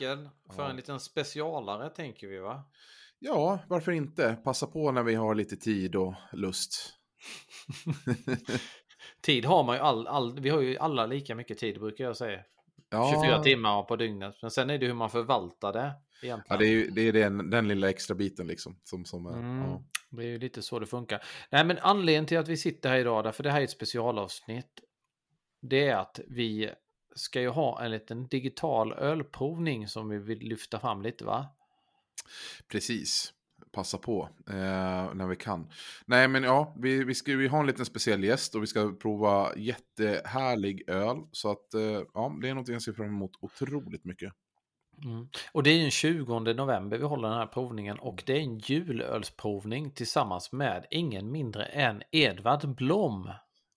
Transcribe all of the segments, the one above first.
Mikael för Ja. en liten specialare tänker vi va? Ja, varför inte? Passa på när vi har lite tid och lust. Tid har man ju all, all, vi har ju alla lika mycket tid brukar jag säga. Ja, 24 timmar på dygnet. Men sen är det hur man förvaltar det egentligen. Ja, det är, ju- det är den, den lilla extra biten liksom. Som, som, Mm, ja. Det är ju lite så det funkar. Nej men anledningen till att vi sitter här idag, därför det här är ett specialavsnitt. Det är att vi ska ju ha en liten digital ölprovning som vi vill lyfta fram lite va? Precis. Passa på eh, när vi kan. Nej, men ja, vi, vi ska ju ha en liten speciell gäst och vi ska prova jättehärlig öl. Så att, eh, ja, det är någonting jag ser fram emot otroligt mycket. Mm. Och det är ju den 20 november vi håller den här provningen och det är en julölsprovning tillsammans med ingen mindre än Edvard Blom.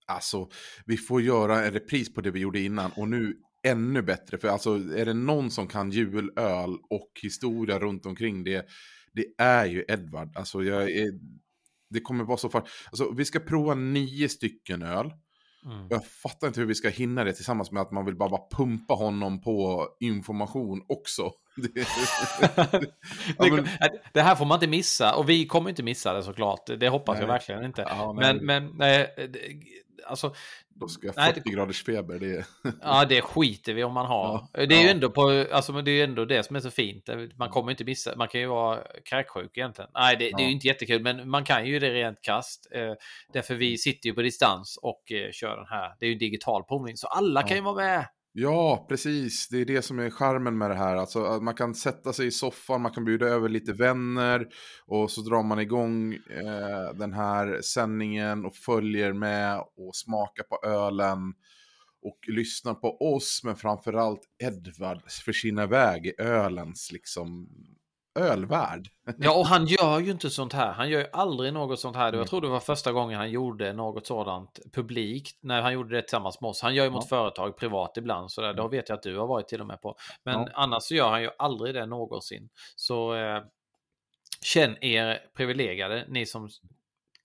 Alltså, vi får göra en repris på det vi gjorde innan och nu ännu bättre. För alltså, är det någon som kan julöl och historia runt omkring det, det är ju Edvard. Alltså, jag är, det kommer vara så far... Alltså, vi ska prova nio stycken öl. Mm. Jag fattar inte hur vi ska hinna det tillsammans med att man vill bara, bara pumpa honom på information också. Det, Ja, men- det här får man inte missa och vi kommer inte missa det såklart. Det hoppas jag Nej. verkligen inte. Ja, nej. men, men nej, det- alltså, Då ska jag Nej, 40 graders feber. Det, ja, det skiter vi om man har. Ja, Det är ju ja. ändå på, alltså, det är ju ändå det som är så fint. Man kommer inte missa, man kan ju vara kräksjuk egentligen. Nej, det, det är ju Ja. inte jättekul, men man kan ju det rent kast. Eh, därför vi sitter ju på distans och eh, kör den här. Det är ju digital provning, så alla Ja. kan ju vara med. Ja, precis. Det är det som är charmen med det här. Alltså, att man kan sätta sig i soffan, man kan bjuda över lite vänner och så drar man igång eh, den här sändningen och följer med och smakar på ölen och lyssnar på oss, men framförallt Edvard försvinna iväg i ölens liksom ölvärld. Ja, och han gör ju inte sånt här. Han gör ju aldrig något sånt här. Jag tror det var första gången han gjorde något sådant publikt. När han gjorde det tillsammans med oss. Han gör ju mot företag privat ibland. Så där. Det vet jag att du har varit till och med på. Men Ja. annars så gör han ju aldrig det någonsin. Så eh, känn er privilegierade, ni som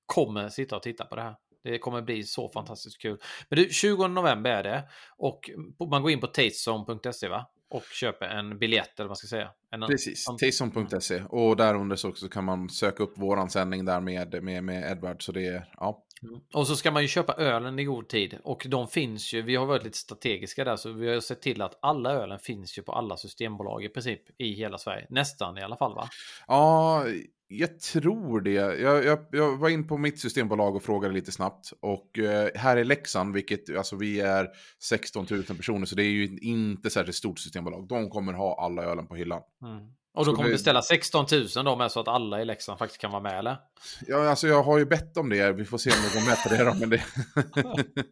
kommer sitta och titta på det här. Det kommer bli så fantastiskt kul. Men du, 20 november är det. Och man går in på tastezone.se va? Och köper en biljett eller vad man ska säga. En, Precis, tayson.se. Och där under så också kan man söka upp våran sändning där med, med, med Edvard. Så det är, ja. Mm. Och så ska man ju köpa ölen i god tid. Och de finns ju, vi har varit lite strategiska där, så vi har sett till att alla ölen finns ju på alla systembolag i princip i hela Sverige. Nästan i alla fall va? Ja, jag tror det. Jag, jag, jag var in på mitt systembolag och frågade lite snabbt. Och eh, här i Leksand, vilket, alltså vi är 16 000 personer, så det är ju inte särskilt stort systembolag. De kommer ha alla ölen på hyllan. Mm. Och då kommer det- beställa 16 000 då med så att alla i Leksand faktiskt kan vara med eller? Ja, alltså jag har ju bett om det, vi får se om jag går med på det då. Men det...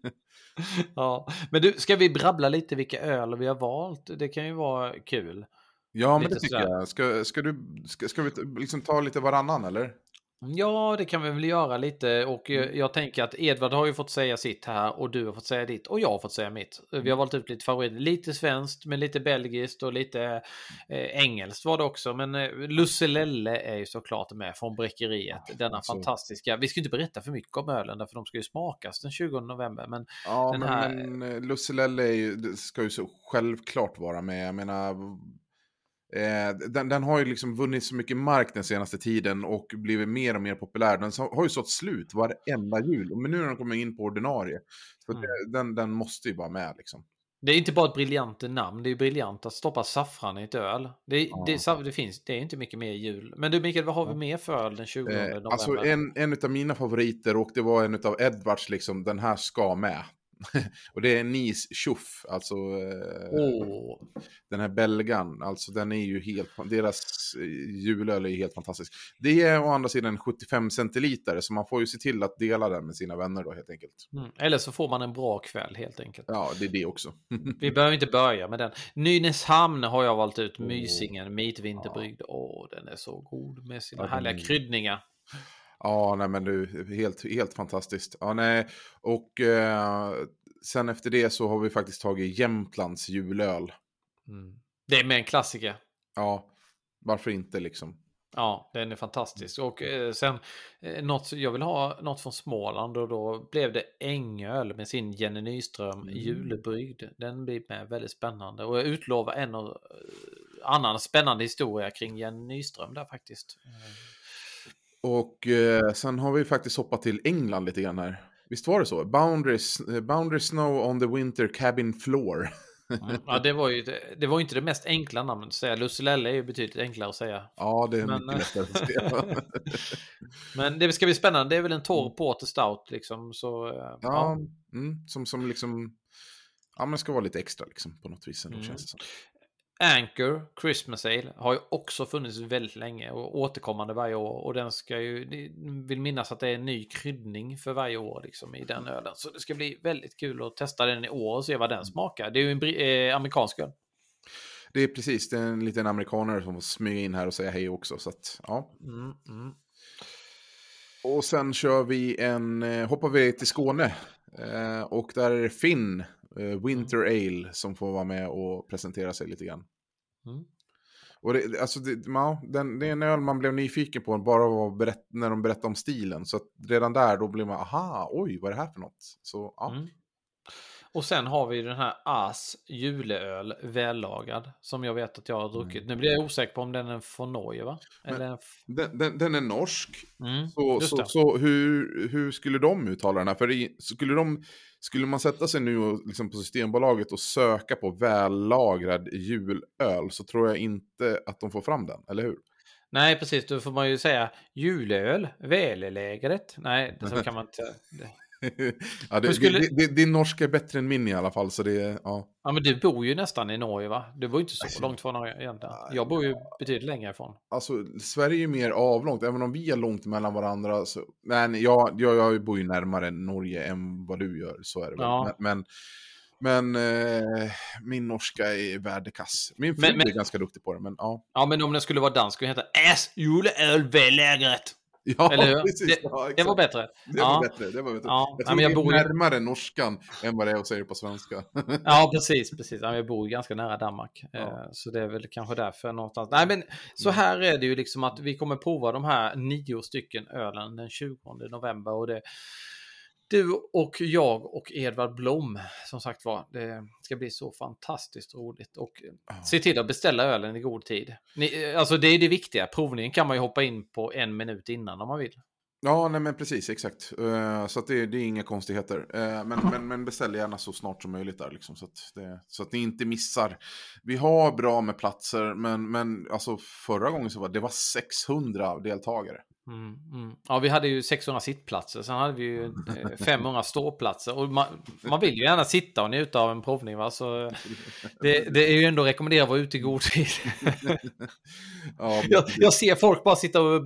ja, men du, ska vi brabbla lite vilka öl vi har valt? Det kan ju vara kul. Ja, men Lite det tycker sådär. jag. Ska, ska, du, ska, ska vi liksom ta lite varannan eller? Ja, det kan vi väl göra lite och eh, Mm. jag tänker att Edvard har ju fått säga sitt här och du har fått säga ditt och jag har fått säga mitt. Mm. Vi har valt ut lite favoriter, lite svenskt men lite belgiskt och lite eh, engelskt var det också. Men eh, Lusselelle är ju såklart med från Bräckeriet. Denna alltså. fantastiska, vi ska inte berätta för mycket om ölen därför de ska ju smakas den 20 november. Men Ja, Den men, här- men eh, Lusselelle är ju, ska ju så självklart vara med. Jag menar, eh, den, den har ju liksom vunnit så mycket mark den senaste tiden och blivit mer och mer populär. Den har ju sått slut varenda jul, men nu när den kommer in på ordinarie. Så Mm. det, den, den måste ju vara med liksom. Det är inte bara ett briljant namn, det är briljant att stoppa saffran i ett öl. Det, Ja. det, det, finns, det är inte mycket mer jul. Men du Mikael, vad har vi mer för öl den 20 Eh, november? alltså en, en av mina favoriter och det var en av Edwards, liksom, den här ska med. och det är Nice Tjoff, alltså Åh, den här belgan. Alltså den är ju helt, deras eh, julöl är helt fantastisk. Det är å andra sidan 75 centiliter, så man får ju se till att dela den med sina vänner då helt enkelt. mm. Eller så får man en bra kväll helt enkelt. Ja, det är det också. Vi behöver inte börja med den. Nynäshamn har jag valt ut. Åh. Mysingen, mitvinterbryggd. Åh, den är så god med sina Ja, härliga är- kryddningar. Ja, nej men du, helt, helt fantastiskt. Ja, nej. Och eh, sen efter det så har vi faktiskt tagit Jämtlands julöl. Mm. Det är med en klassiker. Ja, varför inte liksom? Ja, den är fantastisk. Och eh, sen eh, något, jag vill ha något från Småland och då blev det Ängöl med sin Jenny Nyström Mm. julbrygd. Den blir med väldigt spännande och jag utlovar en och, eh, annan spännande historia kring Jenny Nyström där faktiskt. Och eh, sen har vi faktiskt hoppat till England lite grann här. Visst var det så? Boundaries, boundary snow on the winter cabin floor. Mm. Ja, det var ju det, var inte det mest enkla namnet att säga. Lusselelle är ju betydligt enklare att säga. ja, det är Men, mycket eh, lättare att säga. Men det ska bli spännande. Det är väl en torr porter stout liksom. Så, eh, ja, ja. mm, som, som liksom... Ja, men ska vara lite extra liksom på något vis ändå Mm. känns det som. Anchor Christmas Ale har ju också funnits väldigt länge och återkommande varje år. Och den ska ju, vill minnas att det är en ny kryddning för varje år liksom i den ölen. Så det ska bli väldigt kul att testa den i år och se vad den smakar. Det är ju en eh, amerikansk öl. Det är precis, det är en liten amerikanare som får smyga in här och säga hej också. Så att, ja. Mm, mm. Och sen kör vi en, eh, hoppar vi till Skåne. Eh, och där är det Finn, Winter Ale, som får vara med och presentera sig lite grann. Mm. Och det, alltså det, ja, den, det är en öl man blev nyfiken på bara av berätt, när de berättade om stilen. Så redan där då blir man, aha, oj, vad är det här för något? Så ja, Mm. Och sen har vi den här As juleöl vällagad som jag vet att jag har druckit. Nu blir jag osäker på om den är från Norge va? Eller... den, den, den är norsk. Mm, Så, så, det. så hur, hur skulle de uttala den här? För skulle, de, skulle man sätta sig nu och, liksom på Systembolaget och söka på vällagrad julöl så tror jag inte att de får fram den, eller hur? Nej, precis. Då får man ju säga julöl, vällägret. Nej, så kan man inte. Det- ja, det, skulle- det, det, din norska är bättre än min i alla fall, så det ja. Ja, men du bor ju nästan i Norge va? Du bor ju inte så Alltså, långt från Norge egentligen. ja, Jag bor ju betydligt längre ifrån. Alltså, Sverige är mer avlångt, även om vi är långt mellan varandra. Så, men jag, jag, jag bor ju närmare Norge än vad du gör, så är det väl. Ja. Men, men, men eh, min norska är världekass. Min fru Men- men- är ganska duktig på det, men ja. Ja, men om den skulle vara dansk skulle den heta Äs juleöl vällägret. Ja, Eller hur? precis. Det- ja, Det var bättre. Det Ja. var bättre. Det var bättre. Ja, Jag ja, tror men jag det är närmare norskan än vad det är att säga det på svenska. Ja, precis, precis. Ja, jag bor ganska nära Danmark. Ja. Eh, Så det är väl kanske därför någonstans. Nej, men så här är det ju liksom att vi kommer prova de här nio stycken ölen den 20 november. Och det, du och jag och Edvard Blom, som sagt var, det ska bli så fantastiskt roligt. Och se till att beställa ölen i god tid. Ni, alltså det är det viktiga. Provningen kan man ju hoppa in på en minut innan om man vill. Ja, nej men precis, exakt. Eh, så det, det är inga konstigheter. Eh, men, men, men beställ gärna så snart som möjligt där, liksom, så, att det, så att ni inte missar. Vi har bra med platser, men, men alltså, förra gången så var det var 600 deltagare. Mm, mm. Ja, vi hade ju 600 sittplatser, sen hade vi ju eh, 500 ståplatser. Och man, man vill ju gärna sitta och njuta av en provning. Va? Så det, det är ju ändå rekommenderat att vara ute i god tid. Ja, jag, jag ser folk bara sitta och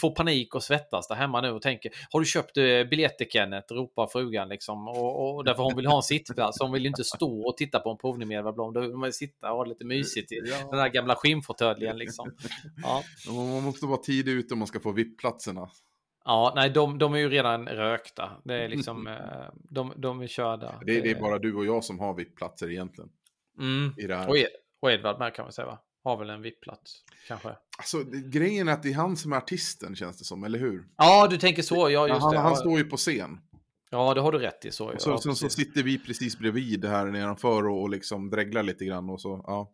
få panik och svettas där hemma nu och tänker Har du köpt eh, biljetter Kenneth? ropar frugan liksom. Och, och därför hon vill ha en sittplats. Hon vill ju inte stå och titta på en provning med Edvard Blom. Då vill man ju sitta och ha det lite mysigt i Ja. den här gamla skinnfåtöljen liksom. Ja. Man måste vara tidig ute om man ska få VIP-platserna. Ja, nej, de, de är ju redan rökta. Det är liksom, eh, de, de är körda. Det, det är bara du och jag som har VIP-platser egentligen. Mm. I det här. Och, och Edvard med kan man säga, va? Har väl en VIP-plats, kanske? Alltså, grejen är att det är han som är artisten, känns det som, eller hur? Ja, du tänker så. Ja, just han, det. han står ju på scen. ja, det har du rätt i. Så, Så, ja, så, så sitter vi precis bredvid här nedanför och, och liksom dreglar lite grann och så, ja.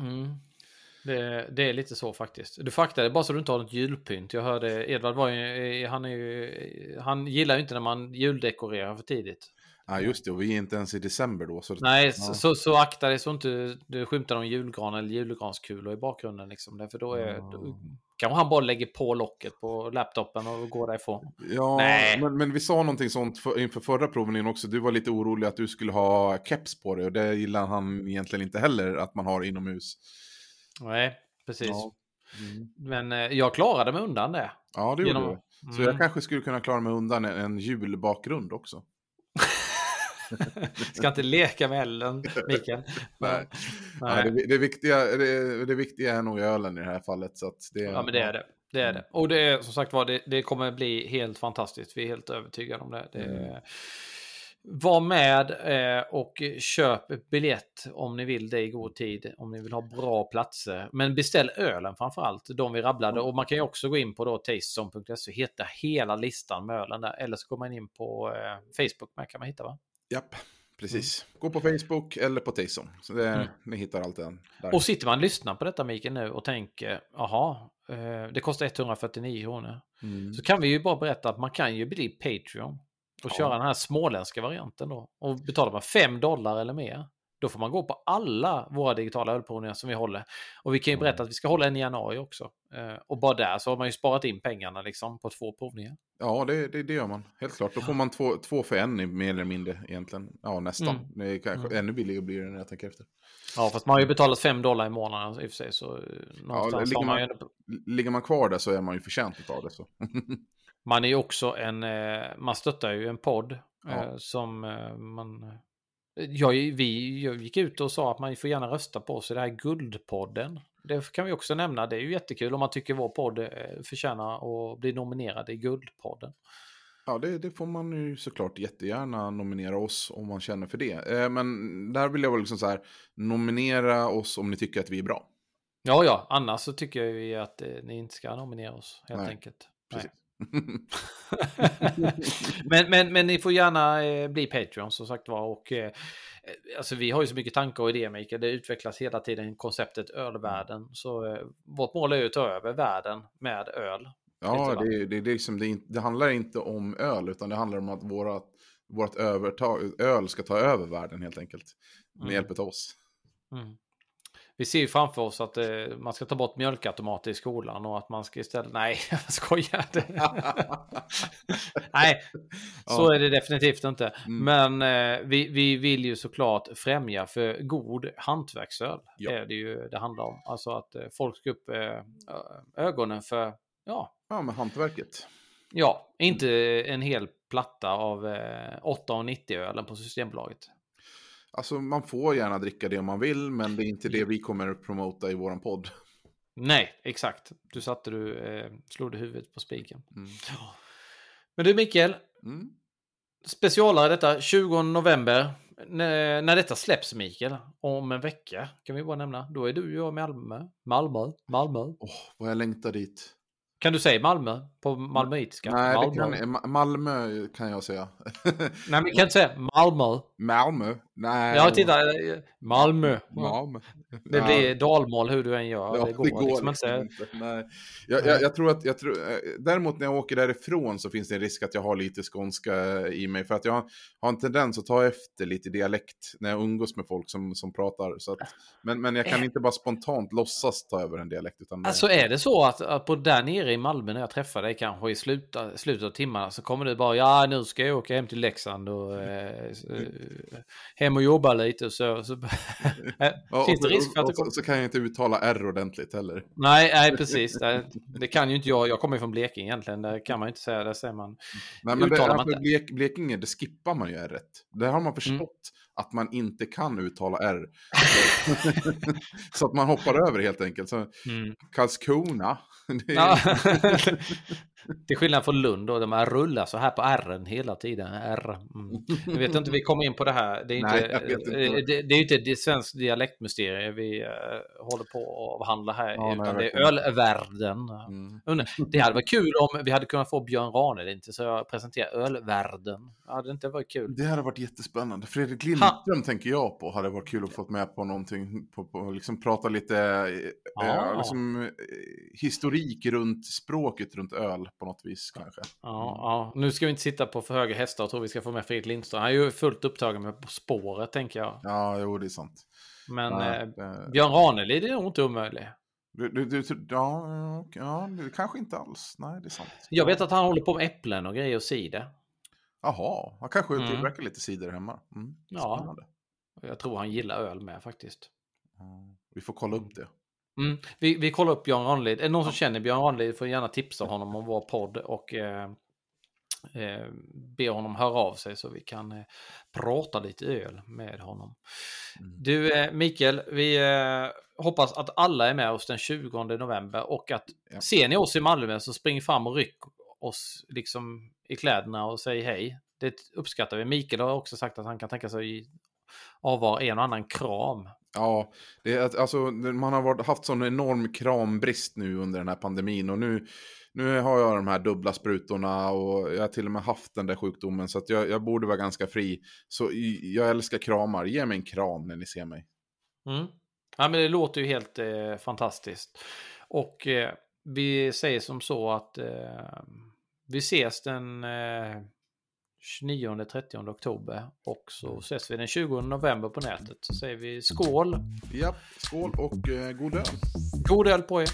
Mm. Det, det är lite så faktiskt. Du faktade bara så du inte har något julpynt. Jag hörde Edvard var ju, han är ju, han gillar ju inte när man juldekorerar för tidigt. Ja, just det. Och vi är inte ens i december då. Så... Nej, ja. så, så, så akta dig så inte du skymtar någon julgran eller julgranskulor i bakgrunden. Liksom. Därför då, är, då kanske han bara lägger på locket på laptopen och går därifrån. Ja, Nej. men, men vi sa någonting sånt för, inför förra provningen också. Du var lite orolig att du skulle ha keps på dig och det gillar han egentligen inte heller att man har inomhus. Nej, precis. Ja. Mm. Men eh, jag klarade mig undan det. Ja, det gjorde Genom- du. Så Mm. jag kanske skulle kunna klara mig undan en, julbakgrund också. Ska inte leka med elden, Mikael. Nej. Nej. Ja, det, det, viktiga, det, det viktiga är nog ölen i det här fallet. Så att det, Ja, men det är det. Det är det. Och det är som sagt var, det, det kommer bli helt fantastiskt. Vi är helt övertygade om det. det Mm. Var med eh, och köp biljett om ni vill det i god tid. Om ni vill ha bra platser. Men beställ ölen framför allt. De vi rabblade. Och man kan ju också gå in på då tastezone.se och hitta hela listan med ölen där. Eller så går man in på eh, Facebook med kan man hitta va? Japp, precis. Gå på Facebook eller på Tayson. Så det, Mm. Ni hittar allt där. Och sitter man och lyssnar på detta Mikael nu och tänker jaha, eh, det kostar 149 kronor. Mm. Så kan vi ju bara berätta att man kan ju bli Patreon. Och Ja. köra den här småländska varianten då. Och betalar man 5 dollar eller mer. Då får man gå på alla våra digitala ölprovningar som vi håller. Och vi kan ju berätta att vi ska hålla en i januari också. Eh, och bara där så har man ju sparat in pengarna liksom på två provningar. Ja, det, det, det gör man. Helt klart. Då får man två, två för en mer eller mindre egentligen. Ja, nästan. Mm. Det är kanske Mm. ännu billigare blir det när jag tänker efter. Ja, fast man har ju betalat 5 dollar i månaden i och för sig. Så eh, någonstans ligger man man- ju. Ligger man kvar där så är man ju förtjänt av det. Så. Man är ju också en, eh, man stöttar ju en podd Ja. som man... Jag, vi jag gick ut och sa att man får gärna rösta på oss i det här Guldpodden. Det kan vi också nämna, det är ju jättekul om man tycker vår podd eh, förtjänar att bli nominerad i Guldpodden. Ja, det, det får man ju såklart jättegärna nominera oss om man känner för det. Eh, men där vill jag väl liksom så här, nominera oss om ni tycker att vi är bra. Ja, ja, annars så tycker vi att eh, ni inte ska nominera oss helt Nej, enkelt. precis. men, men, men ni får gärna eh, bli Patreon som sagt var. Och, eh, alltså, vi har ju så mycket tankar och idéer Mikael. Det utvecklas hela tiden konceptet ölvärlden. Så eh, vårt mål är ju att ta över världen med öl. Ja, det, det, det, liksom, det, det handlar inte om öl, utan det handlar om att våra, vårt övertag, öl ska ta över världen helt enkelt. Med Mm. hjälp av oss. Mm. Vi ser ju framför oss att eh, man ska ta bort mjölkautomater i skolan och att man ska istället... Nej, jag skojar. Nej, så Ja. är det definitivt inte. Mm. Men eh, vi, vi vill ju såklart främja för god hantverksöl. Ja. är det ju det handlar om. Alltså att eh, folk ska upp eh, ögonen för, ja, Ja, med hantverket. ja, inte en hel platta av eh, 8,90 ölen på Systembolaget. Alltså man får gärna dricka det man vill, men det är inte det vi kommer att promota i våran podd. Nej, exakt. Du satte du, eh, slog du huvudet på spiken. Mm. Men du Mikael, Mm. specialare detta 20 november. När, när detta släpps Mikael, om en vecka kan vi bara nämna. Då är du och jag i Malmö. Malmö, Malmö. Åh, vad jag längtar dit. Kan du säga Malmö på malmöitiska? Nej, Malmö. det kan, Ma- Malmö kan jag säga. Nej, men kan inte säga Malmö. Malmö? Nej. Ja, titta. eh, Malmö. Malmö. Det blir dalmål hur du än gör. Ja, det går, liksom inte. säga. inte. Nej. Jag, jag, jag tror att, jag tror, eh, däremot när jag åker därifrån så finns det en risk att jag har lite skånska i mig. För att jag har, har en tendens att ta efter lite dialekt när jag umgås med folk som, som pratar. Så att, men, men jag kan inte bara spontant låtsas ta över en dialekt. Utan det- Alltså är det så att, att på där nere i Malmö när jag träffar dig kanske i slutet, slutet av timmarna så kommer du bara ja nu ska jag åka hem till Leksand och eh, eh, hem och jobba lite så. så Ja, finns det risk för att du kommer... så kan jag inte uttala R ordentligt heller. Nej, nej precis. Det, det kan ju inte jag. Jag kommer ju från Blekinge egentligen. Det kan man ju inte säga. Där säger man. Nej, men det, man alltså, inte. Blek, Blekinge, det skippar man ju R. Där har man förstått Mm. Att man inte kan uttala R. så att man hoppar över helt enkelt. Så, Mm. Karlskrona. Är. Till skillnad från Lund då, där man rullar så här på R hela tiden. R. Mm. Jag vet inte, vi kommer in på det här. Det är ju Nej, inte, inte. eh, det, det är inte ett svenskt dialektmysterium vi uh, håller på att avhandla här, Ja, utan det är ölvärlden. Mm. Det hade varit kul om vi hade kunnat få Björn Ranelid till så jag presenterar ölvärlden. Hade det inte varit kul? Det hade varit jättespännande. Fredrik Lindström tänker jag på. Hade varit kul att få med på någonting. På, på, liksom prata lite eh, Ja. eh, liksom, historik runt språket runt öl. På något vis kanske. Ja, ja, nu ska vi inte sitta på för höga hästar och tro vi ska få med Fredrik Lindström. Han är ju fullt upptagen med På spåret, tänker jag. Ja, jo, det är sant. Men Ja, eh, det- Björn Ranelid är nog inte omöjlig. Du, du, du, ja, ja, det kanske inte alls. Nej, det är sant. Jag vet att han håller på med äpplen och grejer och cider. Jaha, han kanske Mm. tillverkar lite cider hemma. Mm, Ja. Jag tror han gillar öl med faktiskt. Ja, Vi får kolla upp det. Mm. Vi, vi kollar upp Björn Ranelid. Är det någon som känner Björn Ranelid får gärna tipsa honom om vår podd och eh, eh, be honom höra av sig så vi kan eh, prata lite öl med honom. Mm. Du eh, Mikael, vi eh, hoppas att alla är med oss den 20 november och att Ja. ser ni oss i Malmö så spring fram och ryck oss liksom i kläderna och säg hej. Det uppskattar vi. Mikael har också sagt att han kan tänka sig avvara en och annan kram. Ja, det är, alltså, man har varit, haft sån enorm krambrist nu under den här pandemin och nu, nu har jag de här dubbla sprutorna och jag har till och med haft den där sjukdomen så att jag, jag borde vara ganska fri. Så jag älskar kramar, ge mig en kram när ni ser mig. Mm. Ja, men det låter ju helt eh, fantastiskt. Och eh, vi säger som så att eh, vi ses den eh, 29-30 oktober och så ses vi den 20 november på nätet. Så säger vi skål! Ja, skål och eh, god öl. God öl på er!